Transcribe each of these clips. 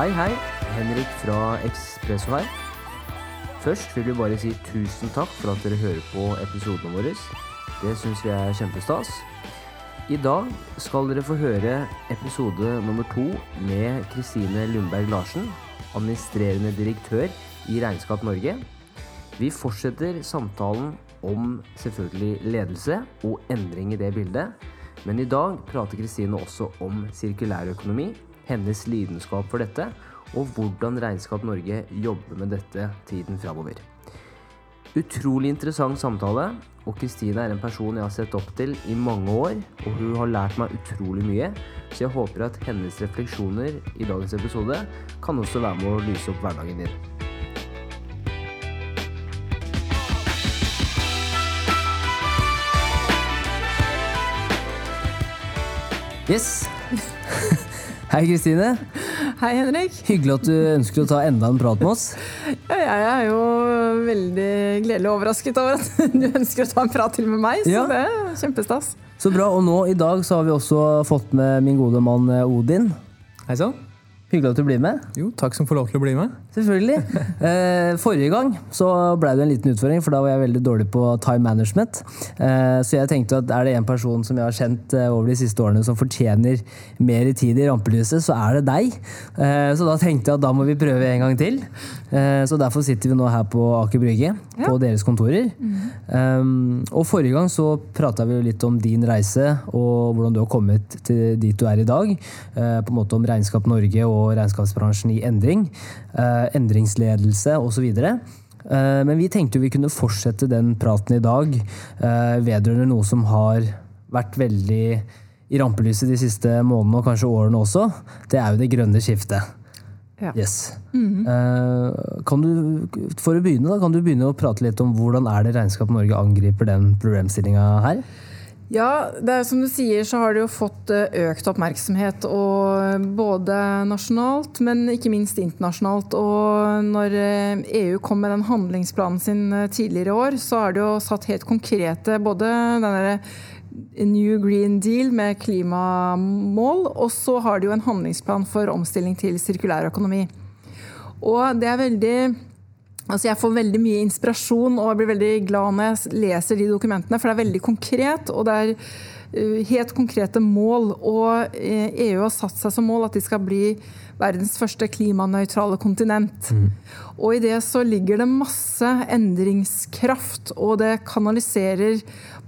Hei, hei. Henrik fra Ekspresso her. Først vil vi bare si tusen takk for at dere hører på episodene våre. Det syns vi er kjempestas. I dag skal dere få høre episode nummer to med Kristine Lundberg Larsen, administrerende direktør i Regnskap Norge. Vi fortsetter samtalen om selvfølgelig ledelse og endring i det bildet. Men i dag prater Kristine også om sirkulærøkonomi hennes lidenskap for dette, og hvordan Regnskap Norge jobber med dette tiden framover. Utrolig interessant samtale, og Kristine er en person jeg har sett opp til i mange år, og hun har lært meg utrolig mye, så jeg håper at hennes refleksjoner i dagens episode kan også være med å lyse opp hverdagen din. Yes. Hei, Kristine. Hei, Henrik. Hyggelig at du ønsker å ta enda en prat med oss. Ja, jeg er jo veldig gledelig overrasket over at du ønsker å ta en prat til med meg. Så ja. det er kjempestas. Så bra. Og nå i dag så har vi også fått med min gode mann eh, Odin. Hei sann. Hyggelig at du blir med. Jo, Takk som får lov til å bli med. Selvfølgelig. Eh, forrige gang så ble det en liten utfordring, for da var jeg veldig dårlig på time management. Eh, så jeg tenkte at er det en person som jeg har kjent eh, over de siste årene som fortjener mer tid i rampelyset, så er det deg. Eh, så da tenkte jeg at da må vi prøve en gang til. Så derfor sitter vi nå her på Aker Brygge. På deres kontorer. Mm. og forrige gang så prata vi jo litt om din reise og hvordan du har kommet til dit du er i dag. Uh, på en måte om Regnskap Norge og og regnskapsbransjen i endring. Uh, endringsledelse osv. Uh, men vi tenkte jo vi kunne fortsette den praten i dag uh, vedrørende noe som har vært veldig i rampelyset de siste månedene og kanskje årene også. Det er jo det grønne skiftet. Ja. Yes. Mm -hmm. kan du, for å begynne, da, kan du begynne å prate litt om hvordan er det Regnskap Norge angriper den problemstillinga her? Ja, det er som du sier, så har det jo fått eh, økt oppmerksomhet. Og både nasjonalt, men ikke minst internasjonalt. Og når EU eh, e kom med den handlingsplanen sin tidligere i år, så er det jo satt helt konkrete både den derre New Green Deal med klimamål, og så har de jo en handlingsplan for omstilling til sirkulær økonomi. Og det er veldig Altså jeg får veldig mye inspirasjon og jeg blir veldig glad når jeg leser de dokumentene, for det er veldig konkret. og det er uh, helt konkrete mål. Og EU uh, e har satt seg som mål at de skal bli verdens første klimanøytrale kontinent. Mm. Og i det så ligger det masse endringskraft, og det kanaliserer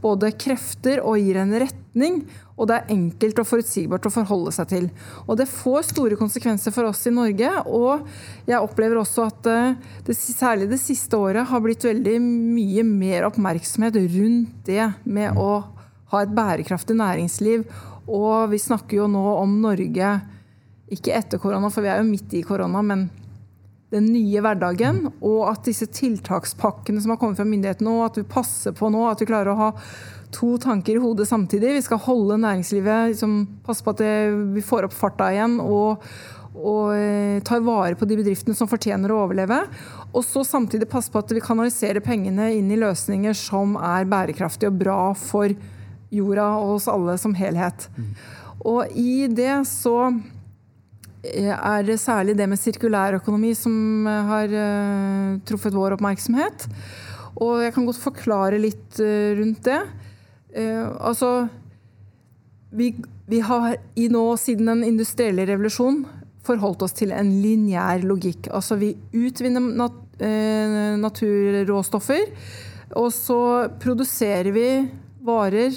både krefter og gir en retning. Og det er enkelt og forutsigbart å forholde seg til. Og det får store konsekvenser for oss i Norge. Og jeg opplever også at eh, det, særlig det siste året har blitt veldig mye mer oppmerksomhet rundt det med å ha et bærekraftig næringsliv. Og vi snakker jo nå om Norge, ikke etter korona, for vi er jo midt i korona, men den nye hverdagen, og at disse tiltakspakkene som har kommet fra myndighetene, nå, at vi passer på nå, at vi klarer å ha to tanker i hodet samtidig. Vi skal holde næringslivet liksom, Passe på at det, vi får opp farta igjen. og og eh, tar vare på de bedriftene som fortjener å overleve. Og så samtidig passe på at vi kanaliserer pengene inn i løsninger som er bærekraftige og bra for jorda og oss alle som helhet. Mm. Og i det så er det særlig det med sirkulærøkonomi som har uh, truffet vår oppmerksomhet. Og jeg kan godt forklare litt uh, rundt det. Eh, altså vi, vi, har i nå, siden den industrielle revolusjonen, forholdt oss til en lineær logikk. Altså vi utvinner nat, eh, naturråstoffer, og så produserer vi varer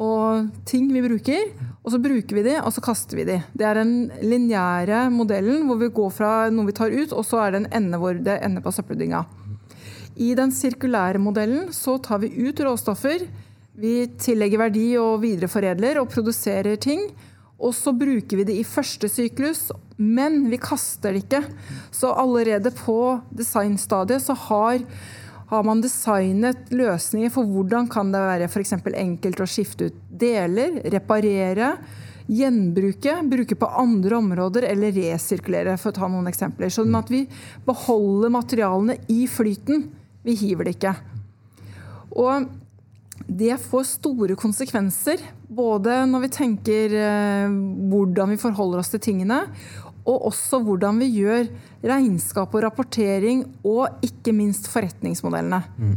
og ting vi bruker. Og så bruker vi de, og så kaster vi de. Det er den lineære modellen hvor vi går fra noe vi tar ut, og så er det en ende hvor det ender på søppeldynga. I den sirkulære modellen så tar vi ut råstoffer vi tillegger verdi og videreforedler og produserer ting. Og så bruker vi det i første syklus, men vi kaster det ikke. Så allerede på designstadiet så har, har man designet løsninger for hvordan kan det være f.eks. enkelt å skifte ut deler, reparere, gjenbruke, bruke på andre områder eller resirkulere, for å ta noen eksempler. Sånn at vi beholder materialene i flyten. Vi hiver det ikke. Og det får store konsekvenser. Både når vi tenker eh, hvordan vi forholder oss til tingene, og også hvordan vi gjør regnskap og rapportering, og ikke minst forretningsmodellene. Mm.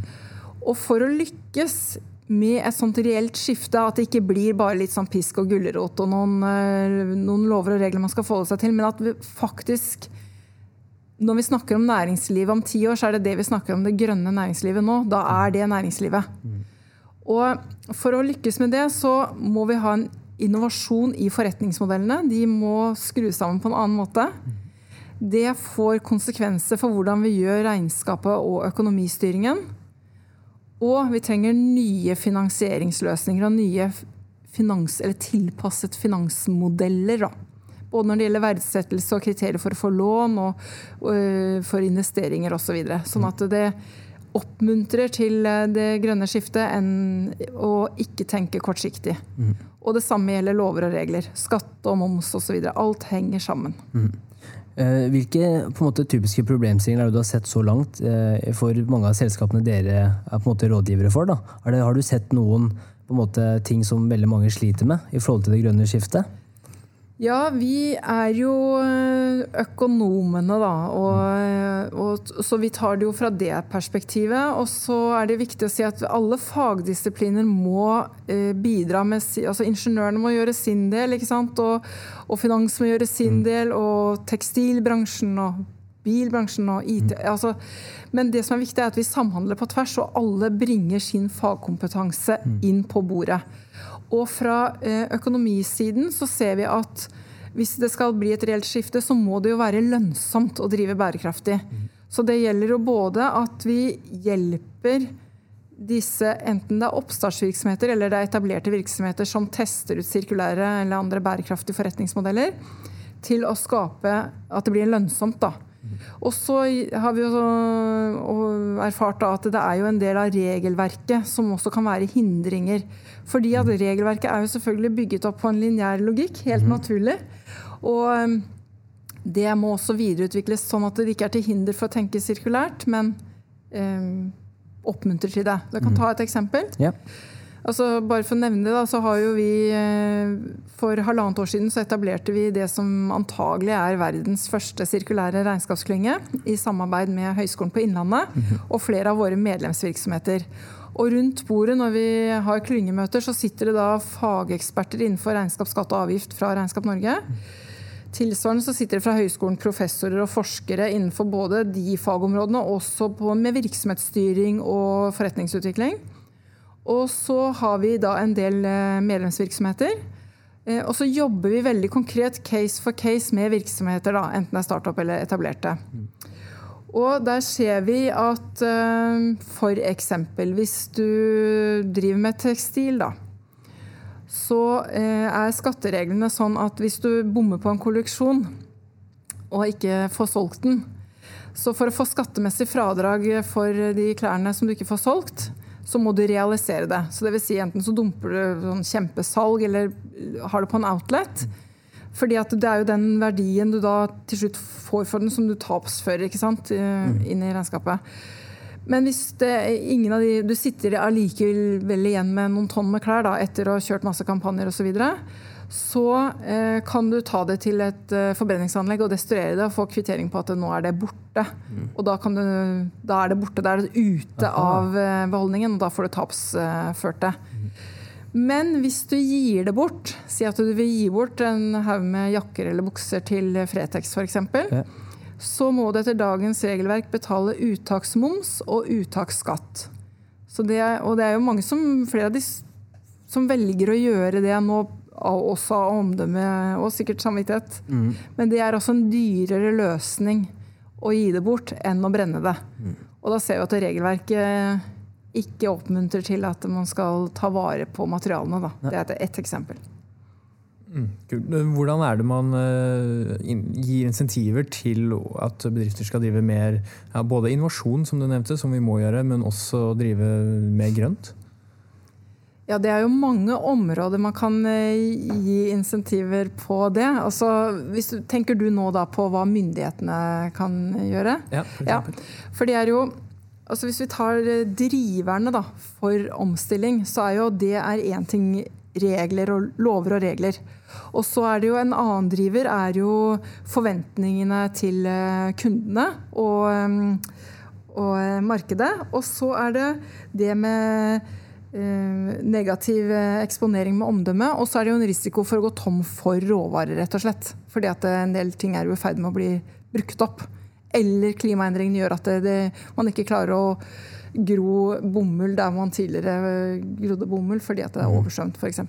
Og for å lykkes med et sånt reelt skifte, at det ikke blir bare litt sånn pisk og gulrot og noen, eh, noen, lover og regler man skal forholde seg til, men at vi faktisk når vi snakker om næringslivet om ti år, så er det det vi snakker om det grønne næringslivet nå. Da er det næringslivet. Og for å lykkes med det, så må vi ha en innovasjon i forretningsmodellene. De må skru sammen på en annen måte. Det får konsekvenser for hvordan vi gjør regnskapet og økonomistyringen. Og vi trenger nye finansieringsløsninger og nye finans, tilpasset finansmodeller. Da. Både når det gjelder verdsettelse og kriterier for å få lån og, og øh, for investeringer osv. Så videre. sånn at det oppmuntrer til øh, det grønne skiftet enn å ikke tenke kortsiktig. Mm. Og det samme gjelder lover og regler. Skatt og moms osv. Alt henger sammen. Mm. Eh, hvilke måte, typiske problemstillinger er det du har sett så langt eh, for mange av selskapene dere er måte rådgivere for? Det, har du sett noen måte, ting som veldig mange sliter med i forhold til det grønne skiftet? Ja, vi er jo eh, økonomene, da. Og, og, så vi tar det jo fra det perspektivet. Og så er det viktig å si at alle fagdisipliner må eh, bidra med Altså ingeniørene må gjøre sin del, ikke sant. Og, og finans må gjøre sin mm. del. Og tekstilbransjen og bilbransjen og IT. Mm. Altså, men det som er viktig, er at vi samhandler på tvers, og alle bringer sin fagkompetanse mm. inn på bordet. Og fra eh, økonomisiden så ser vi at hvis det skal bli et reelt skifte, så må det jo være lønnsomt å drive bærekraftig. Så det gjelder jo både at vi hjelper disse, enten det er oppstartsvirksomheter eller det er etablerte virksomheter som tester ut sirkulære eller andre bærekraftige forretningsmodeller, til å skape at det blir lønnsomt. da. Og så har vi jo erfart at det er jo en del av regelverket som også kan være hindringer. Fordi at regelverket er jo selvfølgelig bygget opp på en lineær logikk, helt mm. naturlig. Og um, det må også videreutvikles sånn at det ikke er til hinder for å tenke sirkulært, men eh, oppmuntrer til det. Jeg kan ta et eksempel. Ja. Altså, bare for å nevne det, da, så har jo vi eh, For halvannet år siden så etablerte vi det som antagelig er verdens første sirkulære regnskapsklynge, i samarbeid med Høgskolen på Innlandet mhm. og flere av våre medlemsvirksomheter. Og rundt bordet når vi har klyngemøter, så sitter det da fageksperter innenfor regnskap, skatt og avgift fra Regnskap Norge. Tilsvarende så sitter det fra høyskolen professorer og forskere innenfor både de fagområdene, og også på, med virksomhetsstyring og forretningsutvikling. Og så har vi da en del eh, medlemsvirksomheter. Eh, og så jobber vi veldig konkret case for case med virksomheter, da, enten det er startup eller etablerte. Og der ser vi at for f.eks. hvis du driver med tekstil, da, så er skattereglene sånn at hvis du bommer på en kolleksjon og ikke får solgt den, så for å få skattemessig fradrag for de klærne som du ikke får solgt, så må du realisere det. Så det vil si enten så dumper du sånn kjempesalg, eller har det på en outlet. Fordi at det er jo den verdien du da til slutt får for den, som du tapsfører ikke sant, mm. inn i regnskapet. Men hvis det, ingen av de, du sitter allikevel igjen med noen tonn med klær da, etter å ha kjørt masse kampanjer osv., så, videre, så eh, kan du ta det til et eh, forbrenningsanlegg og destruere det og få kvittering på at nå er det borte. Mm. Og da, du, da, er det borte. Da er det ute Aha. av eh, beholdningen, og da får du tapsført det. Mm. Men hvis du gir det bort, si at du vil gi bort en haug med jakker eller bukser til Fretex f.eks., ja. så må du etter dagens regelverk betale uttaksmoms og uttaksskatt. Det og det er jo mange som, flere av de som velger å gjøre det nå også av omdømme og sikkert samvittighet. Mm. Men det er også en dyrere løsning å gi det bort enn å brenne det. Mm. Og da ser vi at regelverket ikke oppmuntrer til at man skal ta vare på materialene. Da. Det er ett eksempel. Mm. Hvordan er det man uh, gir insentiver til at bedrifter skal drive mer ja, både innovasjon, som du nevnte, som vi må gjøre, men også drive mer grønt? Ja, Det er jo mange områder man kan eh, gi insentiver på det. Altså, hvis du, tenker du nå da på hva myndighetene kan gjøre? Ja, for, ja, for det er jo altså Hvis vi tar driverne da, for omstilling, så er jo det én ting regler og lover og regler. Og så er det jo en annen driver er jo forventningene til kundene og, og markedet. Og så er det det med Eh, negativ eh, eksponering med omdømme. Og så er det jo en risiko for å gå tom for råvarer, rett og slett. Fordi at en del ting er jo i ferd med å bli brukt opp. Eller klimaendringene gjør at det, det, man ikke klarer å gro bomull der man tidligere eh, grodde bomull fordi at det er mm. oversvømt, f.eks.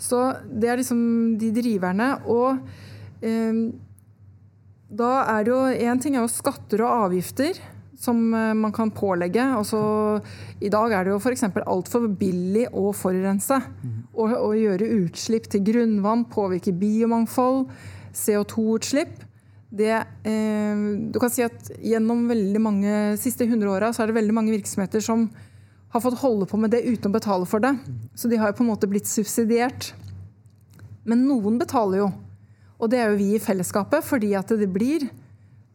Så det er liksom de driverne. Og eh, da er det jo én ting er jo skatter og avgifter som eh, man kan pålegge. Altså, I dag er det jo f.eks. altfor billig å forurense. Å, å gjøre utslipp til grunnvann, påvirke biomangfold, CO2-utslipp. Det, eh, du kan si at Gjennom veldig mange siste 100 åra er det veldig mange virksomheter som har fått holde på med det uten å betale for det. Så de har jo på en måte blitt subsidiert. Men noen betaler jo. Og det er jo vi i fellesskapet, fordi at det blir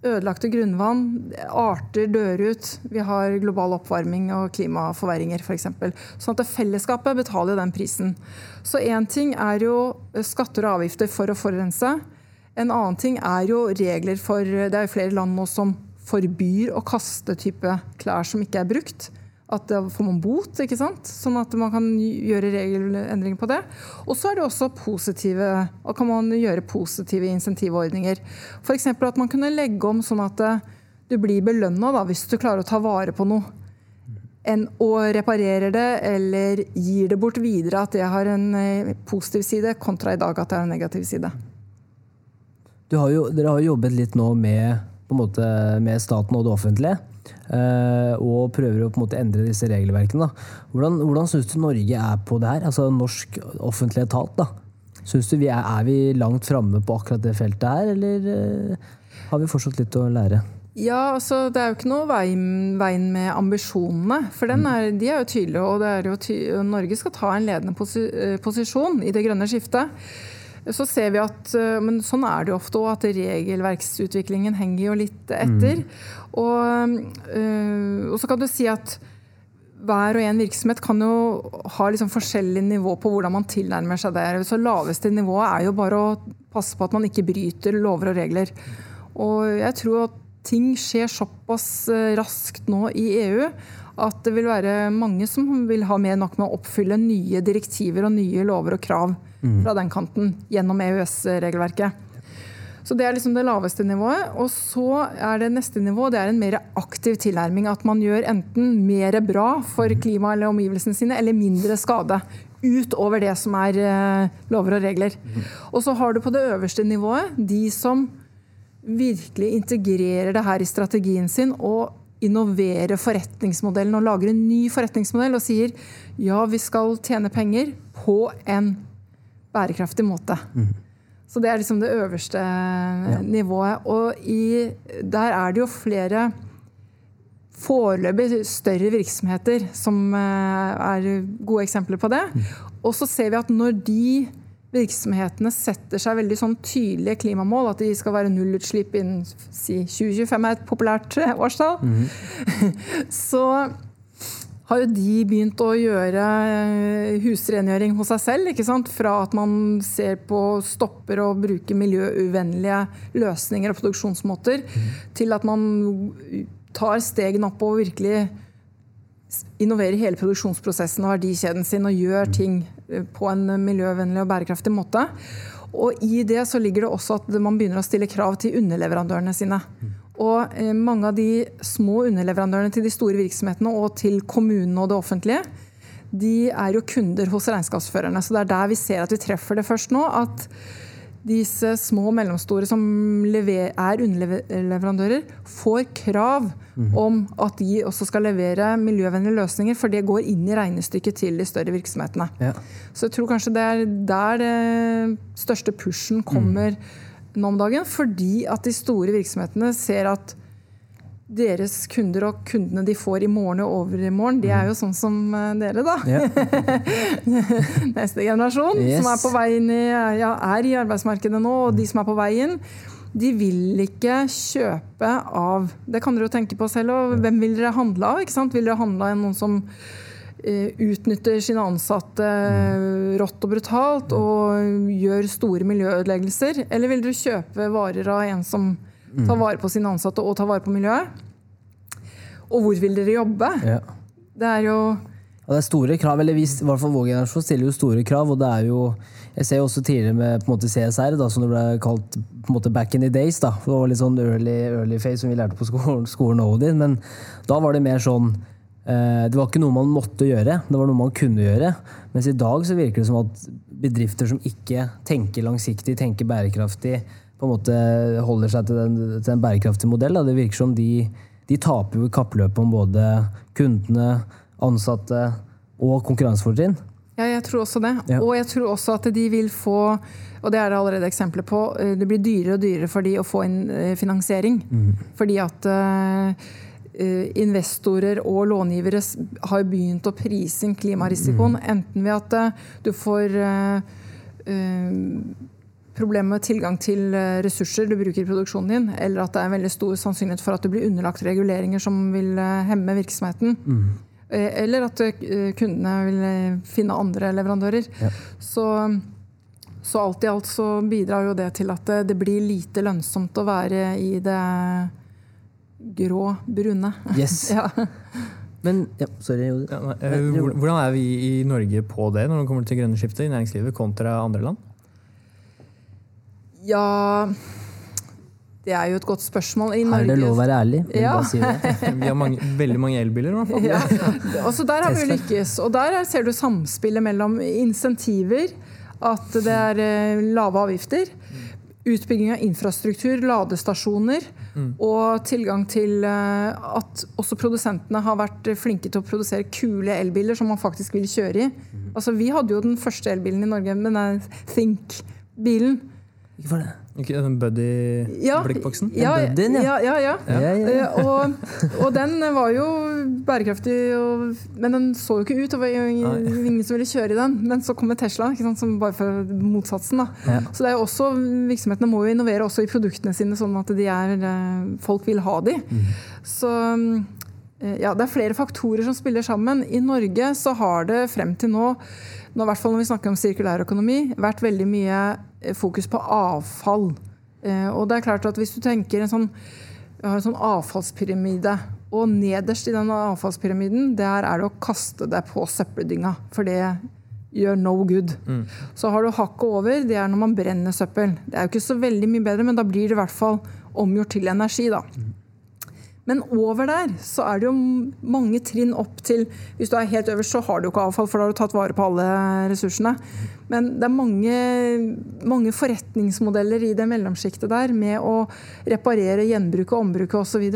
ødelagte grunnvann, arter dør ut, vi har global oppvarming og klimaforverringer f.eks. Sånn at fellesskapet betaler den prisen. Så én ting er jo skatter og avgifter for å forurense. En annen ting er jo regler for Det er jo flere land nå som forbyr å kaste type klær som ikke er brukt at da får man bot, ikke sant? sånn at man kan gjøre regelendringer på det. Og så er det også positive, og kan man gjøre positive insentivordninger. F.eks. at man kunne legge om sånn at eh, du blir belønna hvis du klarer å ta vare på noe. Enn å reparere det eller gir det bort videre, at det har en eh, positiv side, kontra i dag at det har en negativ side. Jo, dere har jobbet litt nå med, måte, med staten og det offentlige. Eh, og prøver å på en måte endre disse regelverkene. Hvordan, hvordan syns du Norge er på det her? Altså norsk offentlig etat. da. Syns du vi er, er vi langt framme på akkurat det feltet her, eller uh, har vi fortsatt litt å lære? Ja, altså Det er jo ikke noe veien, veien med ambisjonene. For mm. er, de er jo tydelige. Og er jo ty Norge skal ta en ledende posi eh, posisjon i det grønne skiftet. Så ser vi at, men Sånn er det jo ofte òg, at regelverksutviklingen henger jo litt etter. Mm. Og, øh, og, så kan du si at hver og en virksomhet kan jo ha liksom forskjellig nivå på hvordan man tilnærmer seg det. Så laveste nivået er jo bare å passe på at man ikke bryter lover og regler. Og jeg tror at ting skjer såpass øh, raskt nå i EU at det vil være mange som vil ha mer nok med å oppfylle nye direktiver og nye lover og krav mm. fra den kanten gjennom EØS-regelverket. Så Det er liksom det laveste nivået. Og så er det neste nivå det er en mer aktiv tilnærming. At man gjør enten mer bra for klimaet eller omgivelsene sine, eller mindre skade. Utover det som er eh, lover og regler. Og så har du på det øverste nivået de som virkelig integrerer det her i strategien sin og innoverer forretningsmodellen og lager en ny forretningsmodell og sier ja, vi skal tjene penger på en bærekraftig måte. Mm. Så det er liksom det øverste ja. nivået. Og i, der er det jo flere foreløpig større virksomheter som eh, er gode eksempler på det. Mm. Og så ser vi at når de virksomhetene setter seg veldig sånn tydelige klimamål, at de skal være nullutslipp innen si 2025 er et populært årstall, mm. så har jo de begynt å gjøre eh, husrengjøring hos seg selv. ikke sant? Fra at man ser på stopper og bruker miljøuvennlige løsninger og produksjonsmåter, mm. til at man tar stegene opp og virkelig innoverer hele produksjonsprosessen og verdikjeden sin og gjør ting eh, på en miljøvennlig og bærekraftig måte. Og i det så ligger det også at man begynner å stille krav til underleverandørene sine. Og eh, mange av de små underleverandørene til de store virksomhetene og til kommunene og det offentlige, de er jo kunder hos regnskapsførerne. Så det er der vi ser at vi treffer det først nå. At disse små og mellomstore som er underleverandører, får krav mhm. om at de også skal levere miljøvennlige løsninger, for det går inn i regnestykket til de større virksomhetene. Ja. Så jeg tror kanskje det er der det største pushen kommer. Mm nå om dagen, fordi at de store virksomhetene ser at deres kunder og kundene de får i morgen og overmorgen, de er jo sånn som eh, dere, da. Ja. Neste generasjon yes. som er på vei inn i, ja, er i arbeidsmarkedet nå, og de som er på vei inn, de vil ikke kjøpe av Det kan dere jo tenke på selv. Og hvem vil dere handle av? ikke sant? Vil dere handle av noen som eh, utnytter sine ansatte eh, rått og brutalt og gjør store miljøødeleggelser? Eller vil dere kjøpe varer av en som tar vare på sine ansatte og ta vare på miljøet? Og hvor vil dere jobbe? Ja. Det er jo ja, det er store krav, eller vi, i hvert fall vår generasjon stiller jo store krav. og det er jo, Jeg ser jo også tidligere med på en måte CSR, da, som det ble kalt på en måte back in the days. da, Det var litt sånn early, early phase som vi lærte på skolen, skolen Odin, men da var det mer sånn eh, Det var ikke noe man måtte gjøre, det var noe man kunne gjøre. Mens i dag så virker det som at bedrifter som ikke tenker langsiktig, tenker bærekraftig, på en måte holder seg til, den, til en bærekraftig modell. Da. Det virker som de, de taper jo i kappløpet om både kundene, ansatte og konkurransefortrinn. Ja, jeg tror også det. Ja. Og jeg tror også at de vil få og det er det allerede eksempler på. eh, Det blir dyrere og dyrere for de å få inn finansiering. finansiering. Fordi at eh, eh, investorer og långivere har begynt å prise inn klimarisikoen. Enten ved at eh, du får eh, eh, problemer med tilgang til eh, ressurser du bruker i produksjonen din, eller at det er en veldig stor sannsynlighet for at du blir underlagt reguleringer som vil eh, hemme virksomheten. Mm. Eller at eh, kundene vil eh, finne andre leverandører. Ja. Så, så alt i alt så bidrar jo det til at det, det blir lite lønnsomt å være i det grå, brune. Yes. Ja. Men ja, sorry. Eh, Hvordan er vi i Norge på det når det kommer til grønne skiftet i næringslivet kontra andre land? Ja Det er jo et godt spørsmål. I Her er det lov å være ærlig. Ja. si. Vi har mange, veldig mange elbiler, i hvert fall. ja. Også der har vi lykkes. Og der er- ser du samspillet mellom insentiver, at det er eh, lave avgifter, utbygging av infrastruktur, ladestasjoner, og tilgang til eh, at også produsentene har vært flinke til å produsere kule elbiler som man faktisk vil kjøre i. Altså, vi hadde jo den første elbilen i Norge, men den Think-bilen. Ikke for det. Ikke den Buddy-blikkboksen? Ja, En Buddin, ja. ja, ja, ja. Ja, ja, ja. Eh, Og, og den var jo bærekraftig, og, men den så jo ikke ut. Det var ingen, som ville kjøre i den. Men så kommer Tesla, ikke sant, som bare for motsatsen. Da. Ja. Så det er jo også, virksomhetene må jo innovere også i produktene sine, sånn at de er, eh, folk vil ha de. Så eh, ja, det er flere faktorer som spiller sammen. I Norge så har det frem til nå, nå hvert fall når vi snakker om sirkulær økonomi, vært veldig mye eh, fokus på avfall. Eh, Og det er klart at hvis du tenker en sånn, en sånn avfallspyramide, og nederst i den avfallspyramiden, der er det å kaste deg på søppeldynga. For det gjør no good. Så har du hakket over, det er når man brenner søppel. Det er jo ikke så veldig mye bedre, men da blir det i hvert fall omgjort til energi, da. Men over der så er det jo mange trinn opp til Hvis du er helt øverst, så har du ikke avfall, for da har du tatt vare på alle ressursene. Men det er mange, mange forretningsmodeller i det mellomsjiktet der med å reparere, gjenbruke, ombruke osv.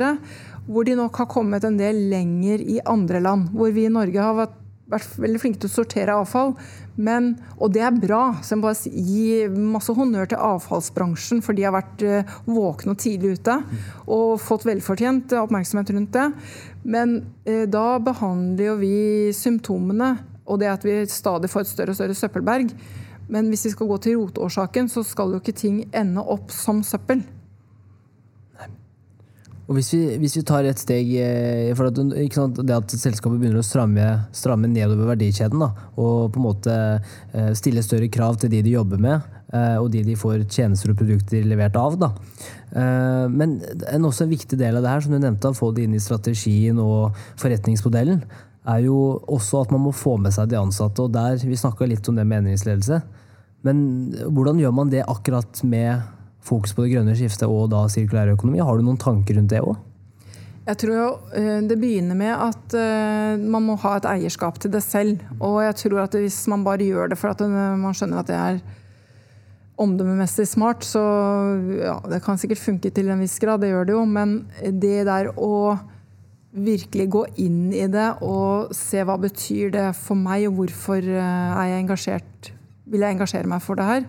Hvor de nok har kommet en del lenger i andre land. Hvor vi i Norge har vært vært veldig flinke til å sortere avfall. Men, og det er bra. Så jeg må bare gi masse honnør til avfallsbransjen, for de har vært eh, våkne og tidlig ute. Og fått velfortjent oppmerksomhet rundt det. Men eh, da behandler jo vi symptomene, og det at vi stadig får et større og større søppelberg. Men hvis vi skal gå til rotårsaken, så skal jo ikke ting ende opp som søppel. Og hvis vi, hvis vi tar et steg eh, for at, sant, Det at selskapet begynner å stramme, stramme nedover verdikjeden da, og på en måte eh, stille større krav til de de jobber med, eh, og de de får tjenester og produkter levert av. Da. Men en også en viktig del av det her, som du nevnte, å få det inn i strategien og forretningsmodellen, er jo også at man må få med seg de ansatte. og der, Vi snakka litt om det med endringsledelse. Men hvordan gjør man det akkurat med fokus på det grønne skiftet og da sirkulær økonomi? Har du noen tanker rundt det òg? Jeg tror jo, eh, Det begynner med at eh, man må ha et eierskap til det selv. Og jeg tror at hvis man bare gjør det for at eh, man skjønner at det er omdømmemessig smart, så ja, det kan sikkert funke til en viss grad, det gjør det jo. Men det der å virkelig gå inn i det og se hva betyr det for meg, og hvorfor er jeg engasjert, vil jeg engasjere meg for det her.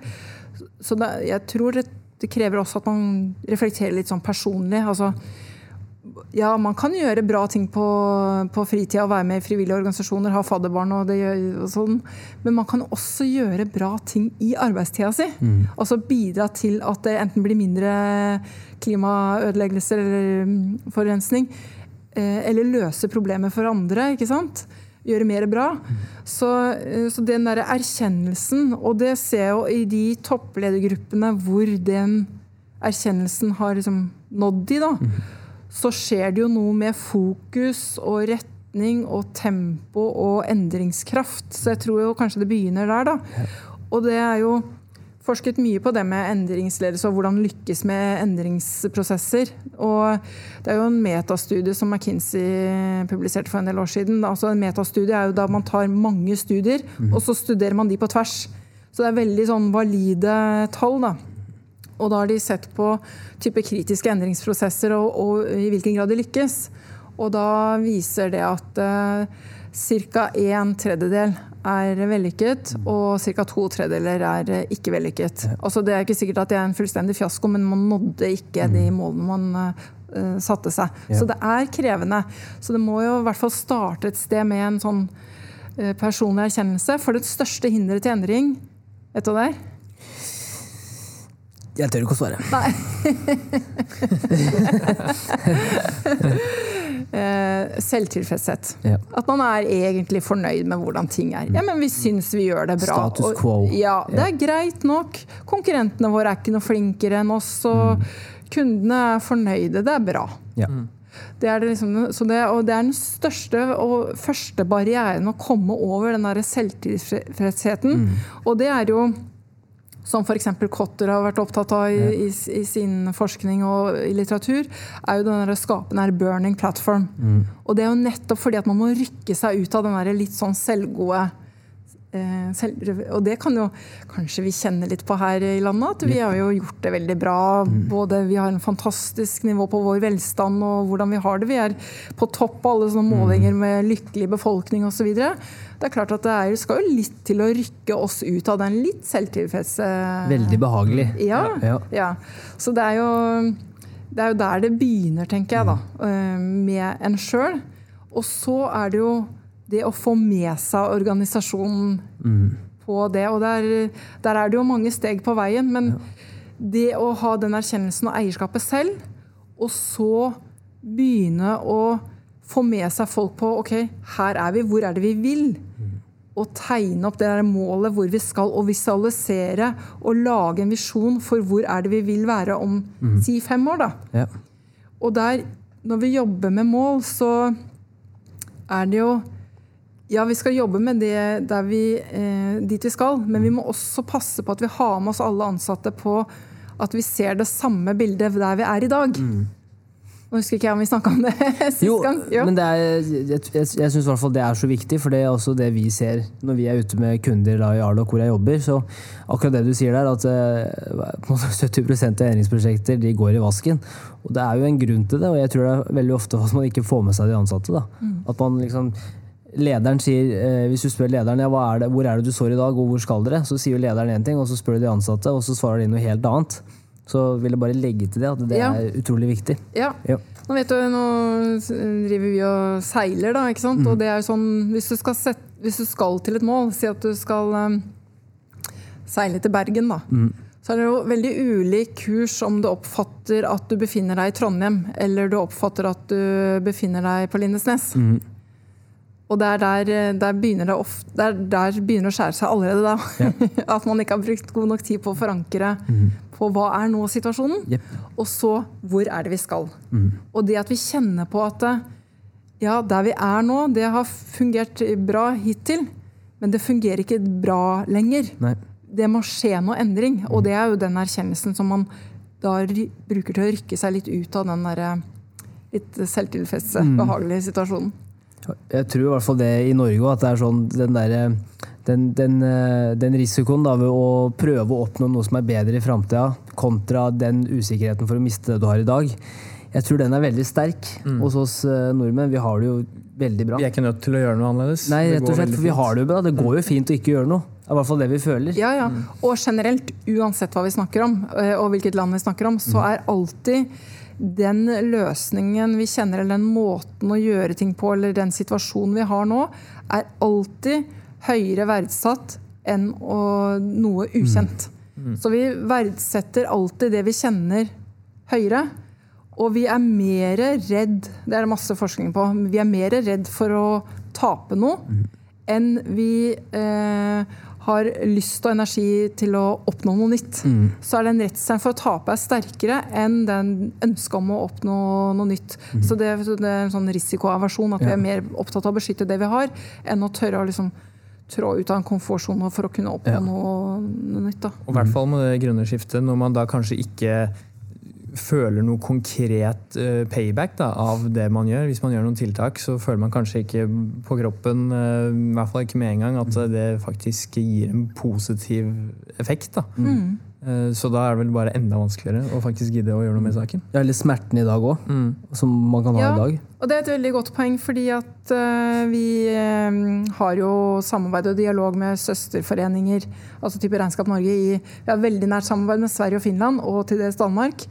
Så det, jeg tror det, det krever også at man reflekterer litt sånn personlig. altså ja, man kan gjøre bra ting på, på fritida og være med i frivillige organisasjoner, ha fadderbarn og, det, og sånn, men man kan også gjøre bra ting i arbeidstida si. Mm. Altså bidra til at det enten blir mindre klimaødeleggelser eller forurensning, eh, eller løse problemer for andre. ikke sant? Gjøre mer bra. Så, eh, så den derre erkjennelsen, og det ser jeg jo i de toppledergruppene hvor den erkjennelsen har liksom nådd i, da så skjer det jo noe med fokus og retning og tempo og endringskraft. Så jeg tror jo kanskje det begynner der, da. Og det er jo forsket mye på det med endringsledelse og hvordan lykkes med endringsprosesser. Og det er jo en metastudie som McKinsey publiserte for en del år siden. Altså En metastudie er jo da man tar mange studier, mm. og så studerer man de på tvers. Så det er veldig sånn valide tall. da. Og da har de sett på type kritiske endringsprosesser og, og i hvilken grad de lykkes. Og da viser det at uh, ca. en tredjedel er vellykket, og ca. to tredjedeler er uh, ikke vellykket. Altså, det er ikke sikkert at det er en fullstendig fiasko, men man nådde ikke de mm. målene man uh, satte seg. Ja. Så det er krevende. Så det må jo i hvert fall starte et sted med en sånn uh, personlig erkjennelse. For det største hinderet til endring, vet du hva det er? Jeg tør ikke å svare. Nei. Eh, selvtilfredshet. Ja. At man er egentlig fornøyd med hvordan ting er. Ja, men vi syns vi gjør det bra. Status quo. Og, ja, Det er greit nok. Konkurrentene våre er ikke noe flinkere enn oss. Og mm. kundene er fornøyde. Det er bra. Ja. Mm. Det er, det liksom, det, og det er den største og første barrieren å komme over den der selvtilfredsheten. Mm. Og det er jo som f.eks. Cotter har vært opptatt av i, i, i, sin forskning og i litteratur, er jo den skapende en burning platform. Mm. Og det er jo nettopp fordi at man må rykke seg ut av den litt sånn selvgode og det kan jo kanskje vi kjenne litt på her i landet. At vi har jo gjort det veldig bra. Mm. Både Vi har en fantastisk nivå på vår velstand og hvordan vi har det. Vi er på topp av alle sånne mm. målinger med lykkelig befolkning osv det er klart at det er, skal jo litt til å rykke oss ut av den litt selvtilfredse Veldig behagelig. Ja, ja. ja. Så det er, jo, det er jo der det begynner, tenker jeg, da. Mm. Eh, med en sjøl. Og så er det jo det å få med seg organisasjonen mm. på det. Og der, der, er det jo mange steg på veien. Men ja. det å ha den erkjennelsen og eierskapet selv, og så begynne å få med seg folk på ok, her er vi, hvor er det vi vil? Og tegne opp det der målet hvor vi skal, og visualisere og lage en visjon for hvor er det vi vil være om mm. si fem år. da. Ja. Og der, når vi jobber med mål, så er det jo ja, vi skal jobbe med det vi, eh, dit vi skal, men vi må også passe på at vi har med oss alle ansatte på at vi ser det samme bildet der vi er i dag. Mm. Nå husker ikke jeg om vi snakka om det sist jo, gang. Jo. Men er, jeg, jeg, jeg syns det er så viktig, for det er også det vi ser når vi er ute med kunder da, i Arlok hvor jeg jobber. Så akkurat det du sier der, at eh, 70 av endringsprosjekter de går i vasken. Og det er jo en grunn til det, og jeg tror det er veldig ofte at man ikke får med seg de ansatte. Mm. At man liksom lederen sier, eh, Hvis du spør lederen ja, er det, hvor er det du står i dag, og hvor skal dere, så sier jo lederen én ting, og så spør du de ansatte, og så svarer de noe helt annet. Så vil jeg bare legge til det at det ja. er utrolig viktig. Ja. ja. Nå vet du, nå driver vi og seiler, da. ikke sant? Mm. Og det er jo sånn, hvis du, sette, hvis du, skal til et mål, si at du skal um, seile til Bergen, da. Mm. Så er det jo veldig ulik kurs om du oppfatter at du befinner deg i Trondheim, eller du oppfatter at du befinner deg på Lindesnes. Mm. Og der, der, der, begynner det ofte, der, der begynner det å skjære seg allerede da. Ja. At man ikke har brukt god nok tid på å forankre mm. på hva er nå situasjonen, yep. og så hvor er det vi skal. Mm. Og det at vi kjenner på at ja, der vi er nå, det har fungert bra hittil, men det fungerer ikke bra lenger. Nei. Det må skje noe endring, og det er jo den erkjennelsen som man da bruker til å rykke seg litt ut av den der litt selvtilfredse, mm. behagelige situasjonen. Jeg tror i hvert fall det i Norge òg, at det er sånn den derre den, den, eh, den, risikoen da, ved å prøve å oppnå noe som er bedre i framtida, kontra den usikkerheten for å miste det du har i dag, jeg tror den er veldig sterk mm. hos oss uh, nordmenn. Vi har det jo veldig bra. Vi er ikke nødt til å gjøre noe annerledes? Nei, rett og slett, for vi har det jo bra. Det går jo fint å ikke gjøre noe. Det er i hvert fall det vi føler. Ja, ja. Og generelt, uansett hva vi snakker om, eh, og hvilket land vi snakker om, så er alltid den løsningen vi kjenner, eller den måten å gjøre ting på, eller den situasjonen vi har nå, er alltid høyere verdsatt enn å, noe ukjent. Så vi verdsetter alltid det vi kjenner, høyere. Og vi er mer redd, det er det masse forskning på, vi er mer redd for å tape noe enn vi eh, har lyst og energi til å oppnå noe nytt. Så er den redselen for å tape er sterkere enn den ønsket om å oppnå noe nytt. Så det, det er en sånn risikoaversjon, at vi er mer opptatt av å beskytte det vi har, enn å tørre å liksom trå ut av en komfortsone for å kunne oppnå Ja. noe nytt. Da. Og i hvert fall med det grønne skiftet, når man da kanskje ikke føler noe konkret eh, payback da, av det man gjør. Hvis man gjør noen tiltak, så føler man kanskje ikke på kroppen, eh, i hvert fall ikke med en gang, at det faktisk gir en positiv effekt. Da. Mm. Eh, Så da er det vel bare enda vanskeligere å faktisk gidde å gjøre noe med saken. Ja, eller smerten i dag òg, Mm. som man kan ha Ja. i dag. Og det er et veldig godt poeng, fordi at uh, vi um, har jo samarbeid og dialog med søsterforeninger, altså type Regnskap Norge, i Vi har veldig nært samarbeid med Sverige og Finland, og til dels Danmark.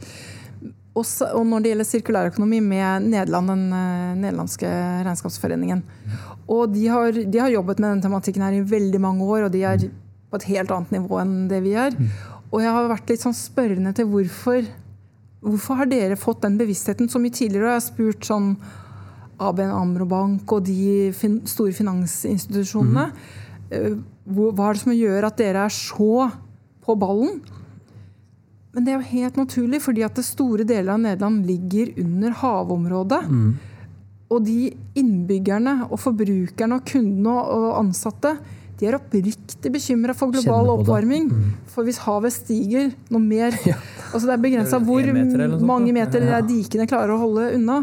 Og, når det gjelder sirkulærøkonomi med Nederland, den eh, nederlandske regnskapsforeningen. Og de har, de har jobbet med den tematikken her i veldig mange år, og de er på et helt annet nivå enn det vi er. Og jeg har vært litt sånn spørrende til hvorfor Hvorfor har dere fått den bevisstheten så mye tidligere? Og jeg har spurt sånn ABN Amro Bank og de fin store finansinstitusjonene. Mm. Hva er det som gjør at dere er så på ballen? Men det er jo helt naturlig, fordi at det store deler av Nederland ligger under havområdet. Og de innbyggerne og forbrukerne og kundene og ansatte de er oppriktig bekymra for global oppvarming. Mm. For hvis havet stiger noe mer altså Det er begrensa hvor meter sånt, mange meter Ja. dikene klarer å holde unna.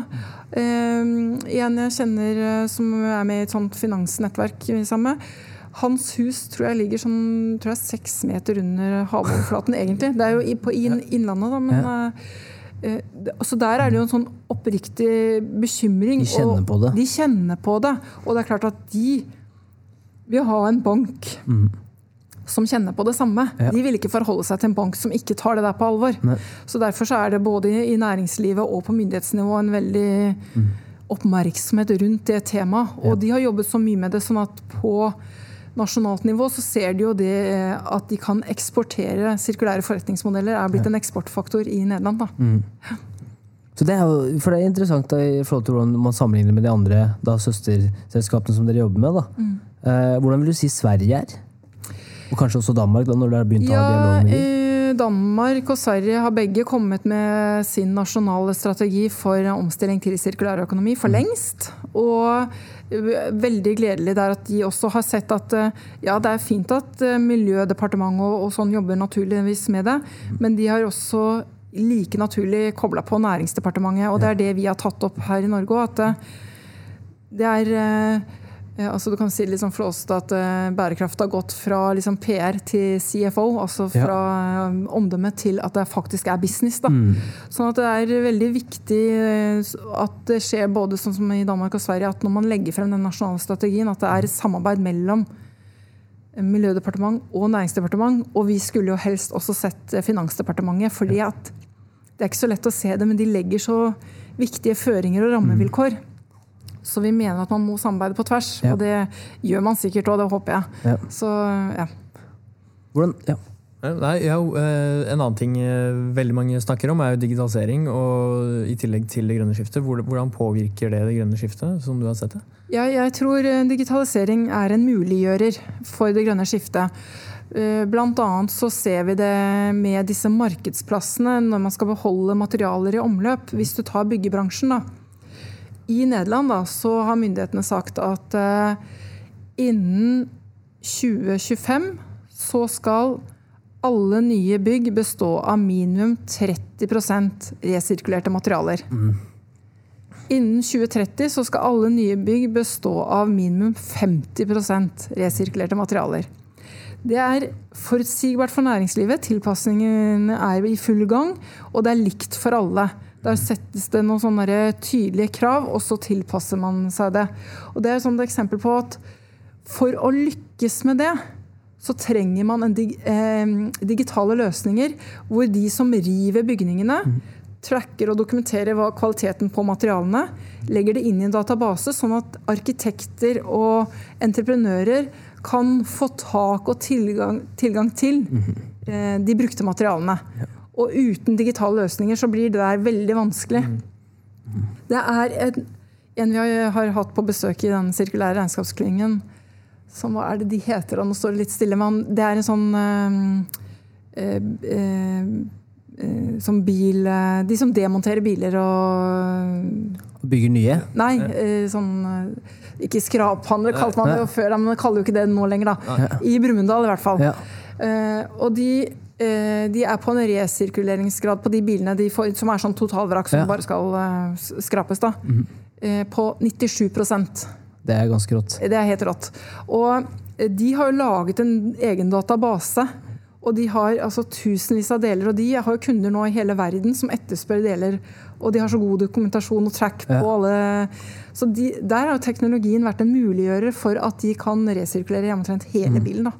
Um, en jeg kjenner eh, som er med i et sånt finansnettverk er sammen med, hans hus tror jeg ligger sånn tror jeg, seks meter under havoverflaten, egentlig. Det er jo på inn, Innlandet, da, men eh, Så altså Der er det jo en sånn oppriktig bekymring. De kjenner på det. De kjenner på det. Og det er klart at de vil ha en bank som kjenner på det samme. Ja. De vil ikke forholde seg til en bank som ikke tar det der på alvor. Nei. Så Derfor så er det både i næringslivet og på myndighetsnivå en veldig oppmerksomhet rundt det temaet. Og de har jobbet så mye med det, sånn at på nasjonalt nivå så ser de jo det eh, at de kan eksportere sirkulære forretningsmodeller er blitt en eksportfaktor i Nederland. da. Så det er jo, for det er interessant da, i forhold til hvordan man sammenligner med de andre da, søsterselskapene som dere jobber med. Da. Mm. Eh, hvordan vil du si Sverige er? Og kanskje også Danmark, da, når dere har begynt å ha dialog med dem? eh, Danmark og Sverige har begge kommet med sin nasjonale strategi for omstilling til sirkulærøkonomi for lengst. Og veldig gledelig det er at de også har sett at eh, ja, det er fint at eh, Miljødepartementet og, sånn jobber naturligvis med det, men de har også like naturlig kobla på Næringsdepartementet. Og det er det vi har tatt opp her i Norge òg. At eh, det er altså du kan si litt sånn flåsete at uh, bærekraft har gått fra liksom PR til CFO, altså fra ja. omdømme til at det faktisk er business. Da. Mm. Sånn at det er veldig viktig eh, at det skjer både sånn som i Danmark og Sverige, at når man legger frem den nasjonale strategien, at det er et samarbeid mellom Miljødepartement og Næringsdepartement. Og vi skulle jo helst også sett eh, Finansdepartementet, fordi at det er ikke så lett å se det, men de legger så viktige føringer og rammevilkår. Så vi mener at man må samarbeide på tvers, Ja. og det gjør man sikkert òg, det håper jeg. Ja. Så ja. Hvordan, ja. Nei, ja, eh, En annen ting eh, veldig mange snakker om, er jo digitalisering. og I tillegg til det grønne skiftet. Hvordan påvirker det det grønne skiftet, som du har sett det? Ja, jeg tror eh, digitalisering er en muliggjører for det grønne skiftet. Bl.a. Så ser vi det med disse markedsplassene når man skal beholde materialer i omløp. Hvis du tar byggebransjen, da. I Nederland da, så har myndighetene sagt at uh, innen 2025 så skal alle nye bygg bestå av minimum 30% resirkulerte materialer. Innen 2030 så skal alle nye bygg bestå av minimum 50% resirkulerte materialer. Det er forutsigbart for næringslivet. tilpasningene er i full gang, og det er likt for alle. Der settes det noen sånne tydelige krav, og så tilpasser man seg det. Og Det er et eksempel på at for å lykkes med det, så trenger man en dig, eh, digitale løsninger hvor de som river bygningene, tracker og dokumenterer kvaliteten på materialene, legger det inn i en database, sånn at arkitekter og entreprenører kan få tak og tilgang, tilgang til eh, de brukte materialene. Og uten digitale løsninger så blir det der veldig vanskelig. Det er en, en vi har, hatt på besøk i den sirkulære regnskapsklyngen. Som, hva er det de heter? Nå står det litt stille. Men det er en sånn eh, eh, eh, Som bil De som demonterer biler og Bygger nye? Nei, eh, sånn Ikke skraphandler kalte man det jo før, men man kaller jo ikke det nå lenger, da. I Brumunddal i hvert fall. Ja. Eh, og de, de er på en resirkuleringsgrad på de bilene de får, som er sånn totalvrak som Ja. bare skal eh, skrapes, da. mm. på 97% Det er ganske rått. Det er helt rått. Og eh, de har jo laget en egen database. Og de har altså tusenvis av deler, og de har jo kunder nå i hele verden som etterspør deler. Og de har så god dokumentasjon og track på Ja. alle Så de, der har jo teknologien vært en muliggjører for at de kan resirkulere omtrent hele bilen. da.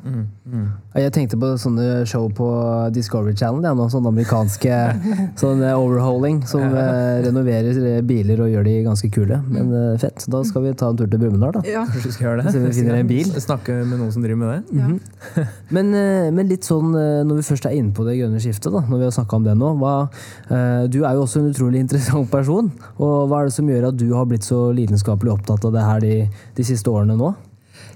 Ja, Jeg tenkte på sånne show på Discovery Channel. Det noen sånne amerikanske sånne overhauling som ja. renoverer eh, biler og gjør de ganske kule. Men eh, fett. Da skal vi ta en tur til Brumunddal, da. Ja. Kanskje vi skal gjøre det? Så vi finner en bil. Snakke med noen som driver med det? Ja. Men, eh, men litt sånn, eh, når vi først er inne på det grønne skiftet, da, når vi har snakka om det nå hva, eh, Du er jo også en utrolig interessant person. Og hva er det som gjør at du har blitt så lidenskapelig opptatt av det her de, de siste årene nå?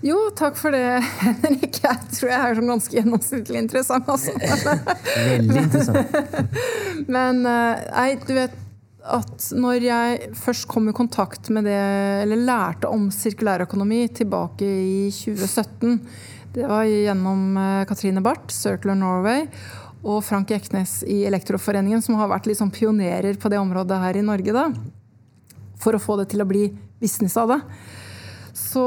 Jo, takk for det, Henrik. Jeg tror jeg er sånn ganske gjennomsnittlig interessant. Altså. Veldig interessant. Men eh, nei, du vet at når jeg først kom i kontakt med det, eller lærte om sirkulærøkonomi tilbake i 2017, det var gjennom eh, Katrine Barth, Circular Norway, og Frank Eknes i Elektroforeningen, som har vært sånn pionerer på det området her i Norge, da, for å få det til å bli business av det. Så,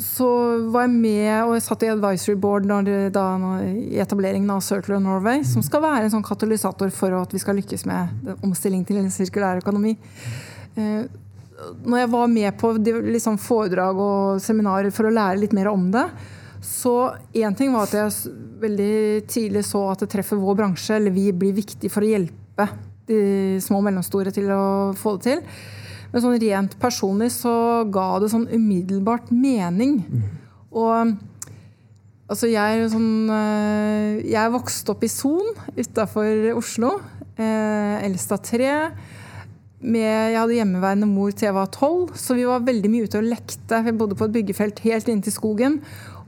så var jeg med og jeg satt i advisory board når da, i etableringen av Circular Norway, som skal være en sånn katalysator for at vi skal lykkes med omstilling til en sirkulær økonomi. Eh, når jeg var med på liksom foredrag og seminarer for å lære litt mer om det, så én ting var at jeg veldig tidlig så at det treffer vår bransje, eller vi blir viktig for å hjelpe de små og mellomstore til å få det til. Men sånn rent personlig så ga det sånn umiddelbart mening. Og altså jeg er sånn eh, Jeg vokste opp i Son utafor Oslo. Eh, eldst av tre. Med, jeg hadde hjemmeværende mor til jeg var tolv, så vi var veldig mye ute og lekte. Vi bodde på et byggefelt helt inntil skogen.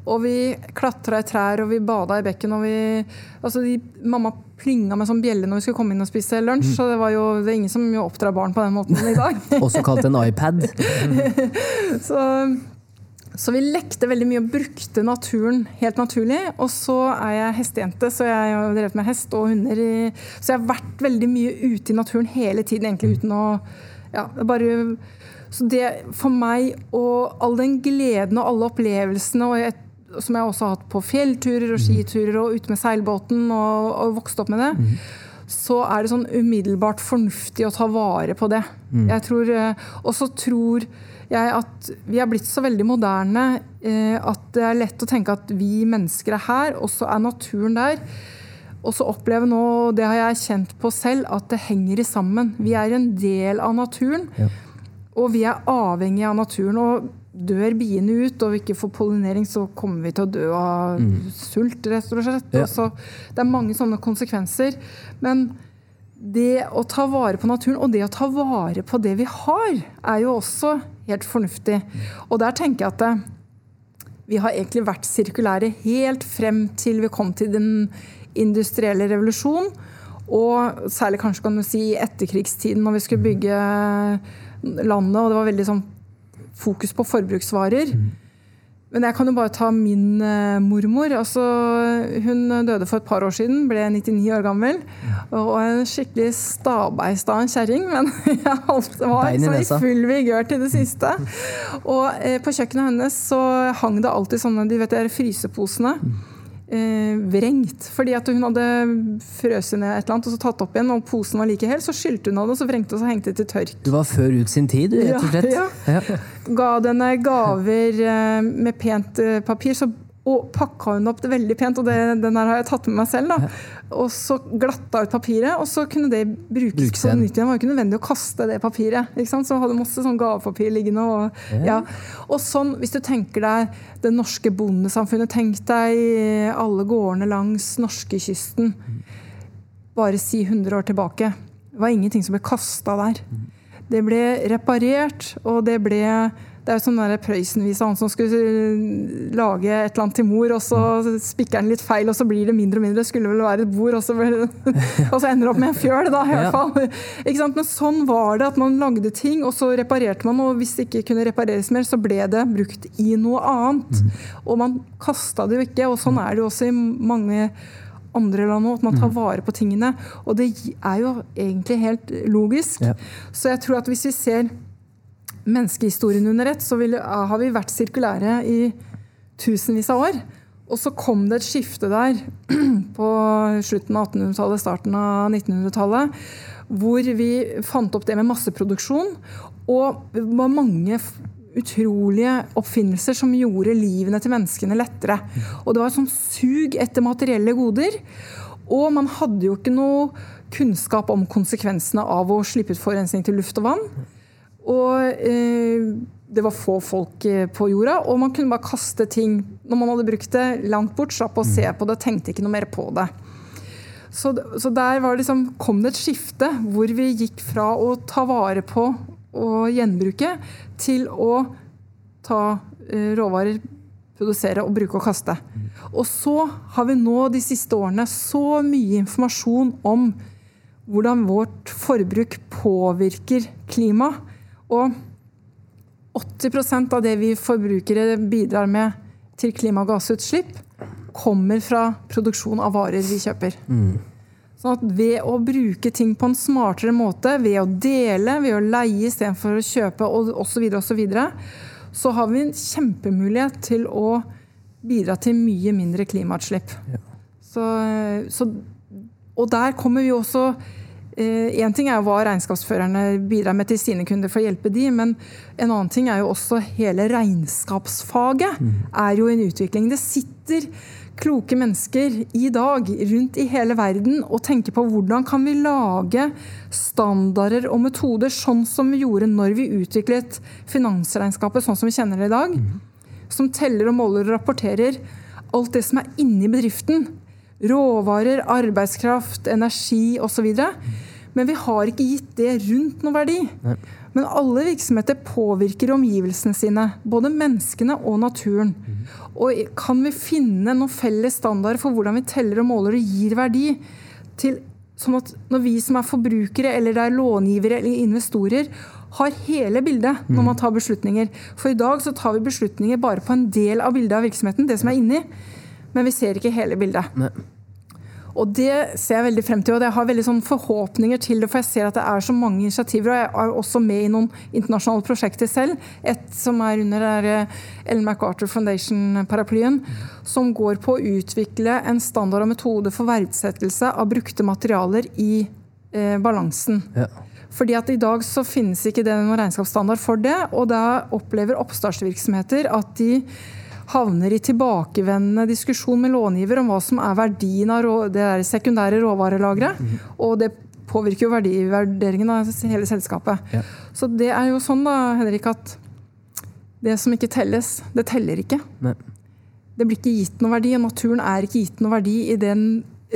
Og vi klatra i trær og vi bada i bekken. og vi, altså de, Mamma plynga med sånn bjelle når vi skulle komme inn og spise lunsj. Så det var jo det er ingen som jo oppdrar barn på den måten i dag. Også kalt en iPad. Så, så vi lekte veldig mye og brukte naturen helt naturlig. Og så er jeg hestejente, så jeg har drevet med hest og hunder. I, så jeg har vært veldig mye ute i naturen hele tiden, egentlig uten å ja, bare, Så det for meg og all den gleden og alle opplevelsene og jeg, som jeg også har hatt på fjellturer og skiturer og ute med seilbåten og, og vokst opp med det, så er det sånn umiddelbart fornuftig å ta vare på det. Jeg tror, eh, Og så tror jeg at vi er blitt så veldig moderne eh, at det er lett å tenke at vi mennesker er her, og så er naturen der. Og så opplever nå, det har jeg kjent på selv, at det henger sammen. Vi er en del av naturen, Ja. og vi er avhengig av naturen. Og dør biene ut og vi ikke får pollinering, så kommer vi til å dø av sult, rett og slett. Ja. Så, det er mange sånne konsekvenser. Men det å ta vare på naturen, og det å ta vare på det vi har, er jo også helt fornuftig. Og der tenker jeg at vi har egentlig vært sirkulære helt frem til vi kom til den industrielle revolusjonen. Og særlig kanskje kan du si i etterkrigstiden, når vi skulle bygge landet, og det var veldig sånn fokus på forbruksvarer. Men jeg kan jo bare ta min eh, mormor. Altså, hun døde for et par år siden, ble 99 år gammel. Og en skikkelig stabeist av en kjerring, men jeg holdt, var Bein i full vigør til det siste. Og eh, på kjøkkenet hennes så hang det alltid sånne de vet, de der fryseposene. Eh, vrengt. Fordi at hun hadde frøst ned et eller annet og så tatt opp igjen, og posen var like hel. Så skylte hun av det, og så vrengte og så hengte det til tørk. Du var før ut sin tid, rett og slett. Ja, Ja. ga henne gaver eh, med pent eh, papir, så Og pakka hun opp det veldig pent, og det, den her har jeg tatt med meg selv. da. Og så glatta ut papiret, og så kunne det brukes Bruk på nytt igjen. Det var jo ikke nødvendig å kaste det papiret. ikke sant? Så hadde masse sånn gavepapir liggende. Og, ja. og sånn, hvis du tenker deg det norske bondesamfunnet, tenk deg alle gårdene langs norskekysten. Bare si 100 år tilbake. Det var ingenting som ble kasta der. Det ble reparert, og det ble det er jo sånn der Prøysen-vise, han som skulle lage et eller annet til mor, og så spikker han litt feil, og så blir det mindre og mindre. Det skulle vel være et bord, og så, ble, og så ender det opp med en fjøl, da, i hvert fall. Ikke sant? Men sånn var det, at man lagde ting, og så reparerte man, og hvis det ikke kunne repareres mer, så ble det brukt i noe annet. Og man kasta det jo ikke, og sånn er det jo også i mange andre land òg, at man tar vare på tingene. Og det er jo egentlig helt logisk. Ja. Så jeg tror at hvis vi ser menneskehistorien under ett, så vil, har vi vært sirkulære i tusenvis av år. Og så kom det et skifte der på slutten av 1800-tallet, starten av 1900-tallet, hvor vi fant opp det med masseproduksjon. Og det var mange utrolige oppfinnelser som gjorde livene til menneskene lettere. Og det var et sånt sug etter materielle goder. Og man hadde jo ikke noe kunnskap om konsekvensene av å slippe ut forurensning til luft og vann. Og eh, det var få folk eh, på jorda, og man kunne bare kaste ting når man hadde brukt det, langt bort, slapp å se på det, tenkte ikke noe mer på det. Så, så der var det liksom, kom det et skifte hvor vi gikk fra å ta vare på og gjenbruke til å ta eh, råvarer, produsere og bruke og kaste. Og så har vi nå de siste årene så mye informasjon om hvordan vårt forbruk påvirker klima. Og 80% av det vi forbrukere bidrar med til klimagassutslipp, kommer fra produksjon av varer vi kjøper. Sånn at ved å bruke ting på en smartere måte, ved å dele, ved å leie istedenfor å kjøpe osv., osv., så, så har vi en kjempemulighet til å bidra til mye mindre klimautslipp. Så, så, og der kommer vi også Én ting er hva regnskapsførerne bidrar med til sine kunder for å hjelpe de, men en annen ting er jo også hele regnskapsfaget er jo en utvikling. Det sitter kloke mennesker i dag rundt i hele verden og tenker på hvordan kan vi lage standarder og metoder sånn som vi gjorde når vi utviklet finansregnskapet sånn som vi kjenner det i dag. Som teller og måler og rapporterer alt det som er inni bedriften. Råvarer, arbeidskraft, energi osv. Men vi har ikke gitt det rundt noen verdi. Men alle virksomheter påvirker omgivelsene sine. Både menneskene og naturen. Og kan vi finne noen felles standarder for hvordan vi teller og måler og gir verdi? til Sånn at når vi som er forbrukere, eller det er långivere eller investorer, har hele bildet når man tar beslutninger. For i dag så tar vi beslutninger bare på en del av bildet av virksomheten, det som er inni. Men vi ser ikke hele bildet. Nei. Og det ser jeg veldig frem til, og jeg har veldig sånn forhåpninger til det. For jeg ser at det er så mange initiativer, og jeg er også med i noen internasjonale prosjekter selv. Et som er under er eh, Ellen MacArthur Foundation-paraplyen, som går på å utvikle en standard og metode for verdsettelse av brukte materialer i eh, balansen. Ja. Fordi at I dag så finnes ikke det noen regnskapsstandard for det, og da opplever oppstartsvirksomheter at de havner i tilbakevendende diskusjon med långiver om hva som er verdien av rå, det sekundære råvarelageret. Og det påvirker jo verdivurderingen av hele selskapet. Ja. Så det er jo sånn da, Henrik, at det som ikke telles, det teller ikke. Nei. Det blir ikke gitt noe verdi, og naturen er ikke gitt noe verdi i den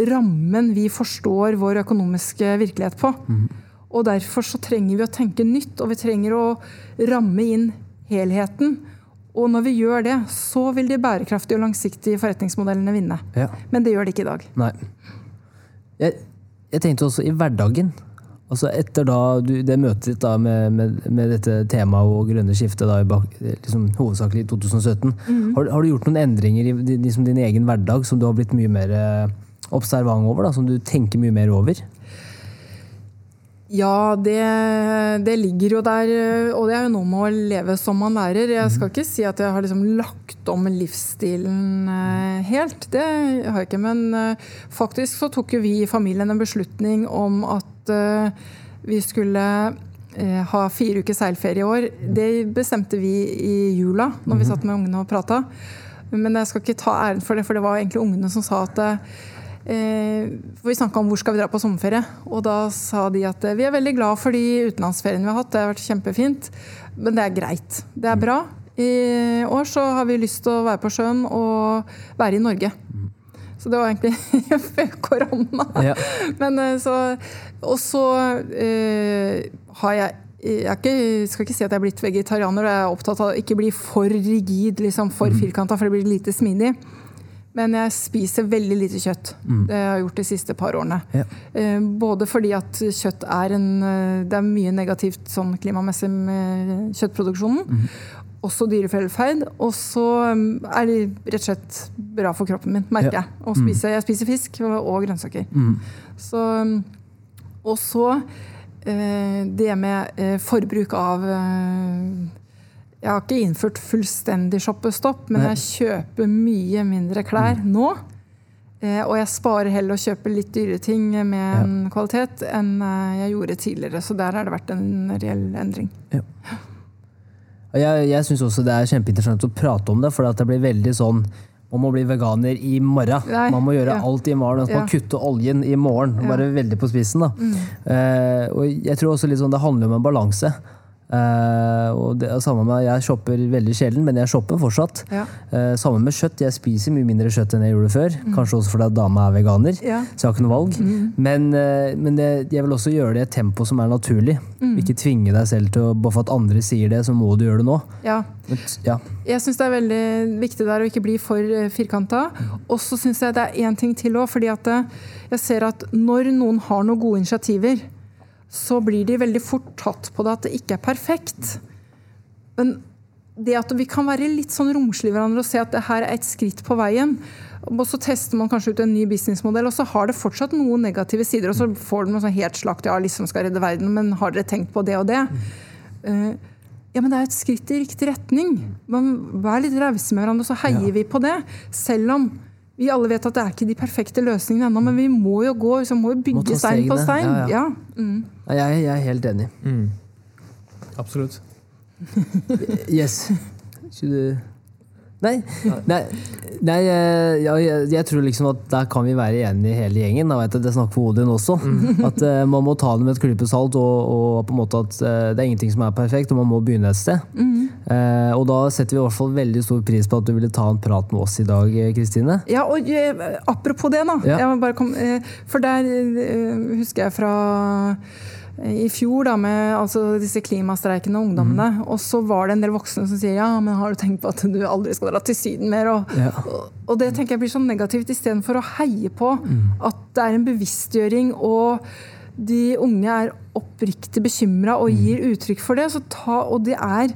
rammen vi forstår vår økonomiske virkelighet på. Og derfor så trenger vi å tenke nytt, og vi trenger å ramme inn helheten. Og når vi gjør det, så vil de bærekraftige og langsiktige forretningsmodellene vinne. Ja. Men det gjør de ikke i dag. Nei. Jeg, jeg tenkte også i hverdagen. Altså etter da du, det møtet ditt da med, med, med dette temaet og grønne skiftet, da, i bak, liksom, hovedsakelig i 2017, har, har du gjort noen endringer i liksom, din egen hverdag som du har blitt mye mer eh, observant over? Da, som du tenker mye mer over? Ja, det, det ligger jo der, og det er jo noe med å leve som man lærer. Jeg skal ikke si at jeg har liksom lagt om livsstilen eh, helt, det har jeg ikke. Men eh, faktisk så tok jo vi i familien en beslutning om at eh, vi skulle eh, ha fire uker seilferie i år. Det bestemte vi i jula, når vi satt med ungene og prata. Men jeg skal ikke ta æren for det, for det var egentlig ungene som sa at eh, for Vi snakka om hvor skal vi dra på sommerferie, og da sa de at eh, vi er veldig glad for de utenlandsferiene vi har hatt. Det har vært kjempefint, men det er greit. Det er bra. I år så har vi lyst til å være på sjøen og være i Norge. Så det var egentlig før korona. Ja. Men eh, så Og så eh, har jeg jeg ikke, skal ikke si at jeg er blitt vegetarianer, jeg er opptatt av å ikke bli for rigid, liksom for firkanta, for det blir lite smidig. Men jeg spiser veldig lite kjøtt. Det har jeg gjort de siste par årene. Ja. Eh, Både fordi at kjøtt er en eh, Det er mye negativt sånn klimamessig med kjøttproduksjonen. Også dyrevelferd. Og så um, er det rett og slett bra for kroppen min, merker Ja. jeg. Å spise, jeg spiser fisk og, grønnsaker. grønnsaker. Så, um, og så eh, det med forbruk av Jeg har ikke innført fullstendig shoppestopp, men Nei. jeg kjøper mye mindre klær nå. Eh, og jeg sparer heller å kjøpe litt dyre ting med en kvalitet enn eh, jeg gjorde tidligere. Så der har det vært en reell endring. Ja. Jeg, jeg syns også det er kjempeinteressant å prate om det, for det blir veldig sånn man må bli veganer i morgen. Nei, man må gjøre ja. alt i morgen. Man Ja. kutte oljen i morgen. Ja. Mm. Bare veldig på spissen. Da. Eh, og jeg tror også sånn, det handler om en balanse. Eh, og det samme med, Jeg shopper veldig sjelden, men jeg shopper fortsatt. Ja. Uh, samme med kjøtt. Jeg spiser mye mindre kjøtt enn jeg gjorde før. Kanskje også fordi dama er veganer. Mm. Ja. Så jeg har ikke noe valg. Men, uh, men det, jeg vil også gjøre det i et tempo som er naturlig. Mm. Ikke tvinge deg selv til å Bare for at andre sier det, så må du gjøre det nå. Ja. Men, ja. Jeg syns det er veldig viktig der å ikke bli for firkanta. Og så syns jeg det er én ting til òg, fordi at jeg ser at når noen har noen gode initiativer, så blir de veldig fort tatt på det at det ikke er perfekt. Men det at vi kan være litt sånn romslige hverandre og se at det her er et skritt på veien. Og så tester man kanskje ut en ny businessmodell, og så har det fortsatt noen negative sider. Og så får du noe sånn helt slakt ja, liksom skal redde verden, men har dere tenkt på det og det? Eh, ja, men det er et skritt i riktig retning. Man, vær litt rause med hverandre, så heier vi på det. Selv om vi alle vet at det er ikke de perfekte løsningene ennå, men vi må jo gå, vi må jo bygge må stein på stein. Ja, ja. Ja, mm. Nei, Jeg, jeg er helt enig. Absolutt. Yes. Skulle du Nei, nei, nei jeg, ja, jeg, jeg tror liksom at der kan vi være enige hele gjengen. Da vet jeg at jeg snakker for Odin også. At uh, Man må ta det med et klype salt, og, og på en måte at uh, det er ingenting som er perfekt, og man må begynne et sted. Eh, og da setter vi i hvert fall veldig stor pris på at du ville ta en prat med oss i dag, eh, Kristine. Ja, og eh, apropos det, da. Ja. Jeg må bare kom, eh, for der eh, husker jeg fra eh, i fjor, da, med altså, disse og ungdommene. Mm. Og så var det en del voksne som sier ja, men har du tenkt på at du aldri skal dra til Syden mer? Og, Ja. og, og det tenker jeg blir sånn negativt, istedenfor å heie på mm. at det er en bevisstgjøring. og de unge er oppriktig bekymra og Mhm. gir uttrykk for det. Så ta, og det er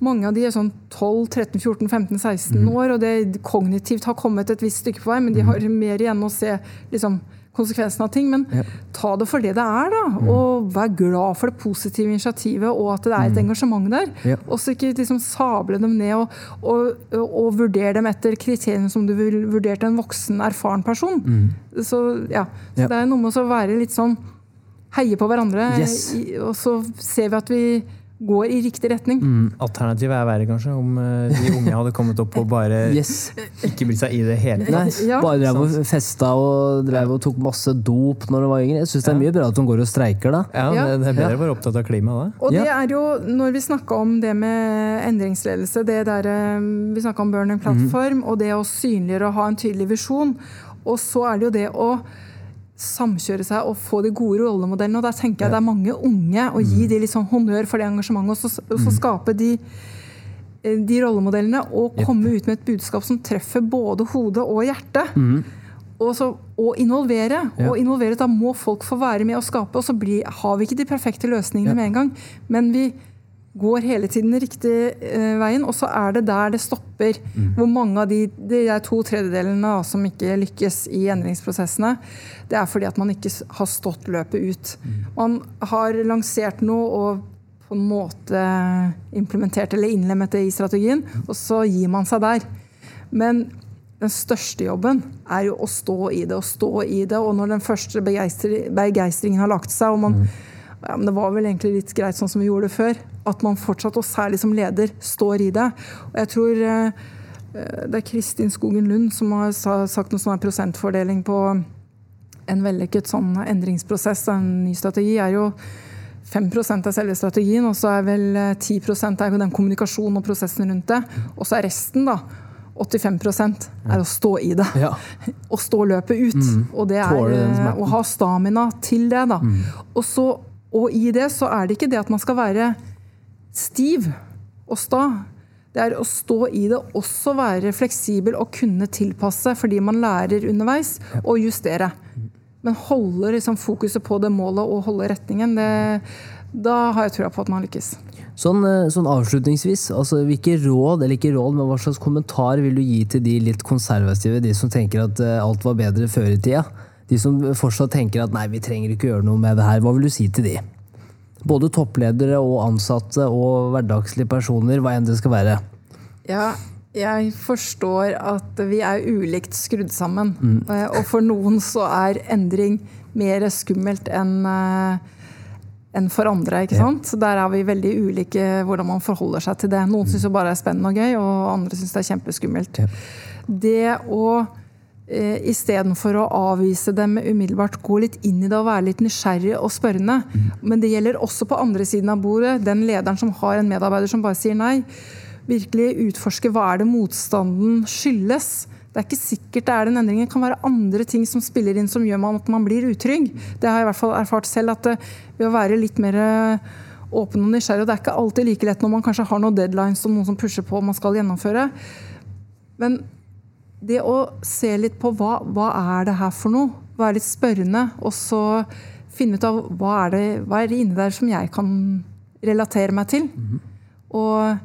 mange av de er sånn 12, 13, 14, 15, 16 Mhm. år, og det kognitivt har kommet et visst stykke på vei, men de har mer igjen å se liksom, konsekvensen av ting. Men Ja. ta det for det det er, da. Og vær glad for det positive initiativet, og at det er et engasjement der. Ja. Og så ikke liksom sable dem ned og, og, og vurdere dem etter kriteriene som du ville vurdert en voksen, erfaren person. Så ja, så det er noe med å være litt sånn Heie på hverandre, Yes. og så ser vi at vi går i riktig retning. Alternativet er verre, kanskje, om eh, de unge hadde kommet opp og bare Yes. ikke brydd seg i det hele tatt. Ja. bare drev og festa og, drev og tok masse dop når de var yngre. Jeg syns det er mye bra at de går og streiker da. Ja, Ja. Det, det er bedre å være opptatt av klima da. Og det er jo, når vi snakka om det med endringsledelse, det der, eh, vi snakka om burning plattform, og det å synliggjøre og ha en tydelig visjon, og så er det jo det å samkjøre seg og få de gode rollemodellene. Og der tenker jeg det er mange unge, og gi de litt sånn honnør for det engasjementet, og så, og så skape de eh, de rollemodellene og komme ut med et budskap som treffer både hodet og hjertet. Og, så, og involvere. Ja. Og involvere, Da må folk få være med og skape. Og så blir, har vi ikke de perfekte løsningene Ja. med en gang, men vi går hele tiden den riktige eh, veien. Og så er det der det stopper. Hvor mange av de, de er to tredjedelene som ikke lykkes i endringsprosessene, det er fordi at man ikke har stått løpet ut. Man har lansert noe og på en måte implementert eller innlemmet det i strategien, og så gir man seg der. Men den største jobben er jo å stå i det og stå i det. Og når den første begeistri- begeistringen har lagt seg, og man ja, men Det var vel egentlig litt greit sånn som vi gjorde det før. At man fortsatt, og særlig som leder, står i det. Og jeg tror eh, Det er Kristin Skogen Lund som har sagt noe sånn prosentfordeling på en vellykket sånn endringsprosess. En ny strategi er jo 5% av selve strategien, og så er vel 10 er jo den kommunikasjonen og prosessen rundt det. Og så er resten, da, 85% er å stå i det. Ja. Og stå løpet ut. Mm. Og det er å ha stamina til det, da. Mm. Og, så, og i det så er det ikke det at man skal være stiv og sta. Det er å stå i det, også være fleksibel og kunne tilpasse fordi man lærer underveis, og justere. Men holde liksom fokuset på det målet og holde retningen, det, da har jeg trua på at man lykkes. Sånn, eh, sånn, avslutningsvis, altså hvilke råd, eller ikke råd, men hva slags kommentar vil du gi til de litt konservative, de som tenker at eh, alt var bedre før i tida? De som fortsatt tenker at nei, vi trenger ikke gjøre noe med det her. Hva vil du si til de? Både toppledere og ansatte og hverdagslige personer, hva enn det skal være. Ja, jeg forstår at vi er ulikt skrudd sammen. Mm. Eh, og for noen så er endring mer skummelt enn eh, enn for andre. ikke sant? Så Der er vi veldig ulike hvordan man forholder seg til det. Noen mm. syns bare det er spennende og gøy, og andre syns det er kjempeskummelt. Det å istedenfor å avvise dem umiddelbart, gå litt inn i det og være litt nysgjerrig og spørrende. Mm. Men det gjelder også på andre siden av bordet. Den lederen som har en medarbeider som bare sier nei. Virkelig utforske hva er det motstanden skyldes. Det er ikke sikkert det er den endringen. Det kan være andre ting som spiller inn som gjør man at man blir utrygg. Det har jeg i hvert fall erfart selv. at Ved å være litt mer åpen og nysgjerrig og Det er ikke alltid like lett når man kanskje har noen deadlines og noen som pusher på og man skal gjennomføre. Men det å se litt på hva, hva er det her for noe, være litt spørrende, og så finne ut av hva er det, hva er det inni der som jeg kan relatere meg til. Mm -hmm. Og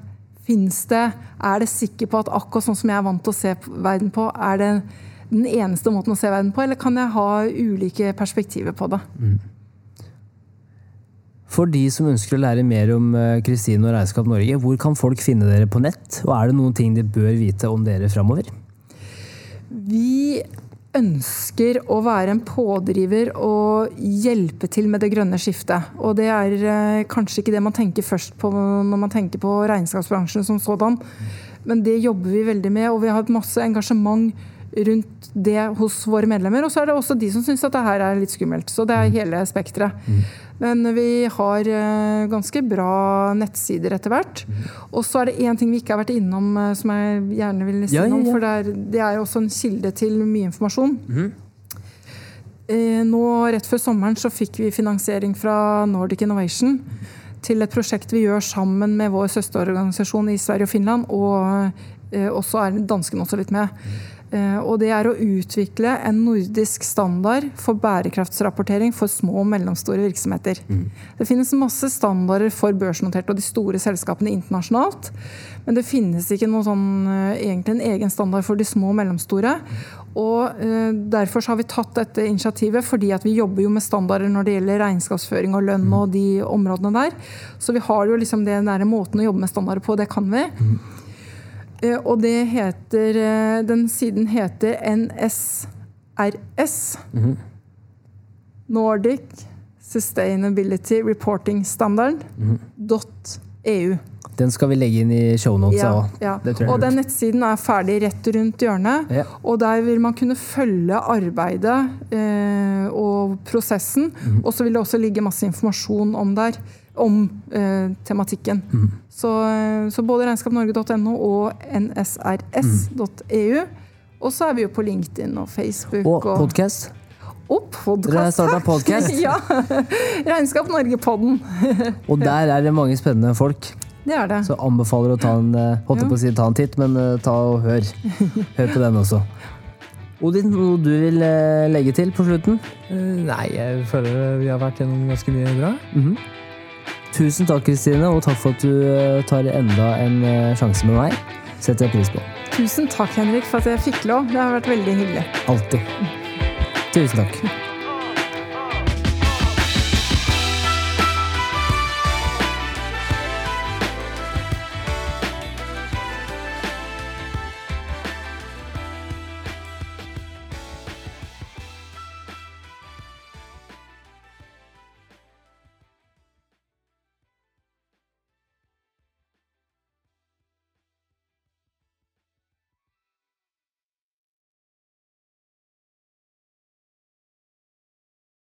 fins det Er det sikker på at akkurat sånn som jeg er vant til å se verden på, er det den eneste måten å se verden på, eller kan jeg ha ulike perspektiver på det? Mm. For de som ønsker å lære mer om eh, Kristine og Regnskap Norge, hvor kan folk finne dere på nett? Og er det noen ting de bør vite om dere framover? Vi ønsker å være en pådriver og hjelpe til med det grønne skiftet. Og det er eh, kanskje ikke det man tenker først på når man tenker på regnskapsbransjen som sådan. Men det jobber vi veldig med, og vi har hatt masse engasjement rundt det hos våre medlemmer. Og så er det også de som syns at det her er litt skummelt. Så det er hele spekteret. Men vi har eh, ganske bra nettsider etter hvert. Og så er det én ting vi ikke har vært innom eh, som jeg gjerne vil si ja, ja, ja. om. For det er, det er også en kilde til mye informasjon. Mm. Nå Rett før sommeren så fikk vi finansiering fra Nordic Innovation til et prosjekt vi gjør sammen med vår søsterorganisasjon i Sverige og Finland. Og også er danskene også litt med. Eh, og det er å utvikle en nordisk standard for bærekraftsrapportering for små og mellomstore virksomheter. Mm. Det finnes masse standarder for børsnoterte og de store selskapene internasjonalt. Men det finnes ikke noe sånn, eh, egentlig en egen standard for de små og mellomstore. Og eh, Derfor har vi tatt dette initiativet, fordi at vi jobber jo med standarder når det gjelder regnskapsføring og lønn og de områdene der. Så vi har jo liksom den der måten å jobbe med standarder på, det kan vi. Mm. Eh, og det heter eh, Den siden heter NSRS. Mm -hmm. Nordic Sustainability Reporting Standard. Mm -hmm. .eu. Den skal vi legge inn i shownotesa òg. Ja, ja. Og den nettsiden er ferdig rett rundt hjørnet. Ja. Og der vil man kunne følge arbeidet eh, og prosessen. Mm. Og så vil det også ligge masse informasjon om der om eh, tematikken. Mm. Så, eh, så, både regnskapnorge.no og nsrs.eu. Og så er vi jo på LinkedIn og Facebook. Og, og podkast. Og podkast. Dere har starta podkast? ja. Regnskap Norge-podden. og der er det mange spennende folk. Det er det. Så anbefaler å ta en, eh, holdt på å si, ta en titt, men uh, ta og hør. Hør på den også. Odin, noe du vil legge til på slutten? Nei, jeg føler vi har vært gjennom ganske mye bra. Mm -hmm. Tusen takk, Kristine, og takk for at du eh, tar enda en eh, sjanse med meg. setter jeg pris på. Tusen takk, Henrik, for at jeg fikk lov. Det har vært veldig hyggelig. Alltid. Tusen takk.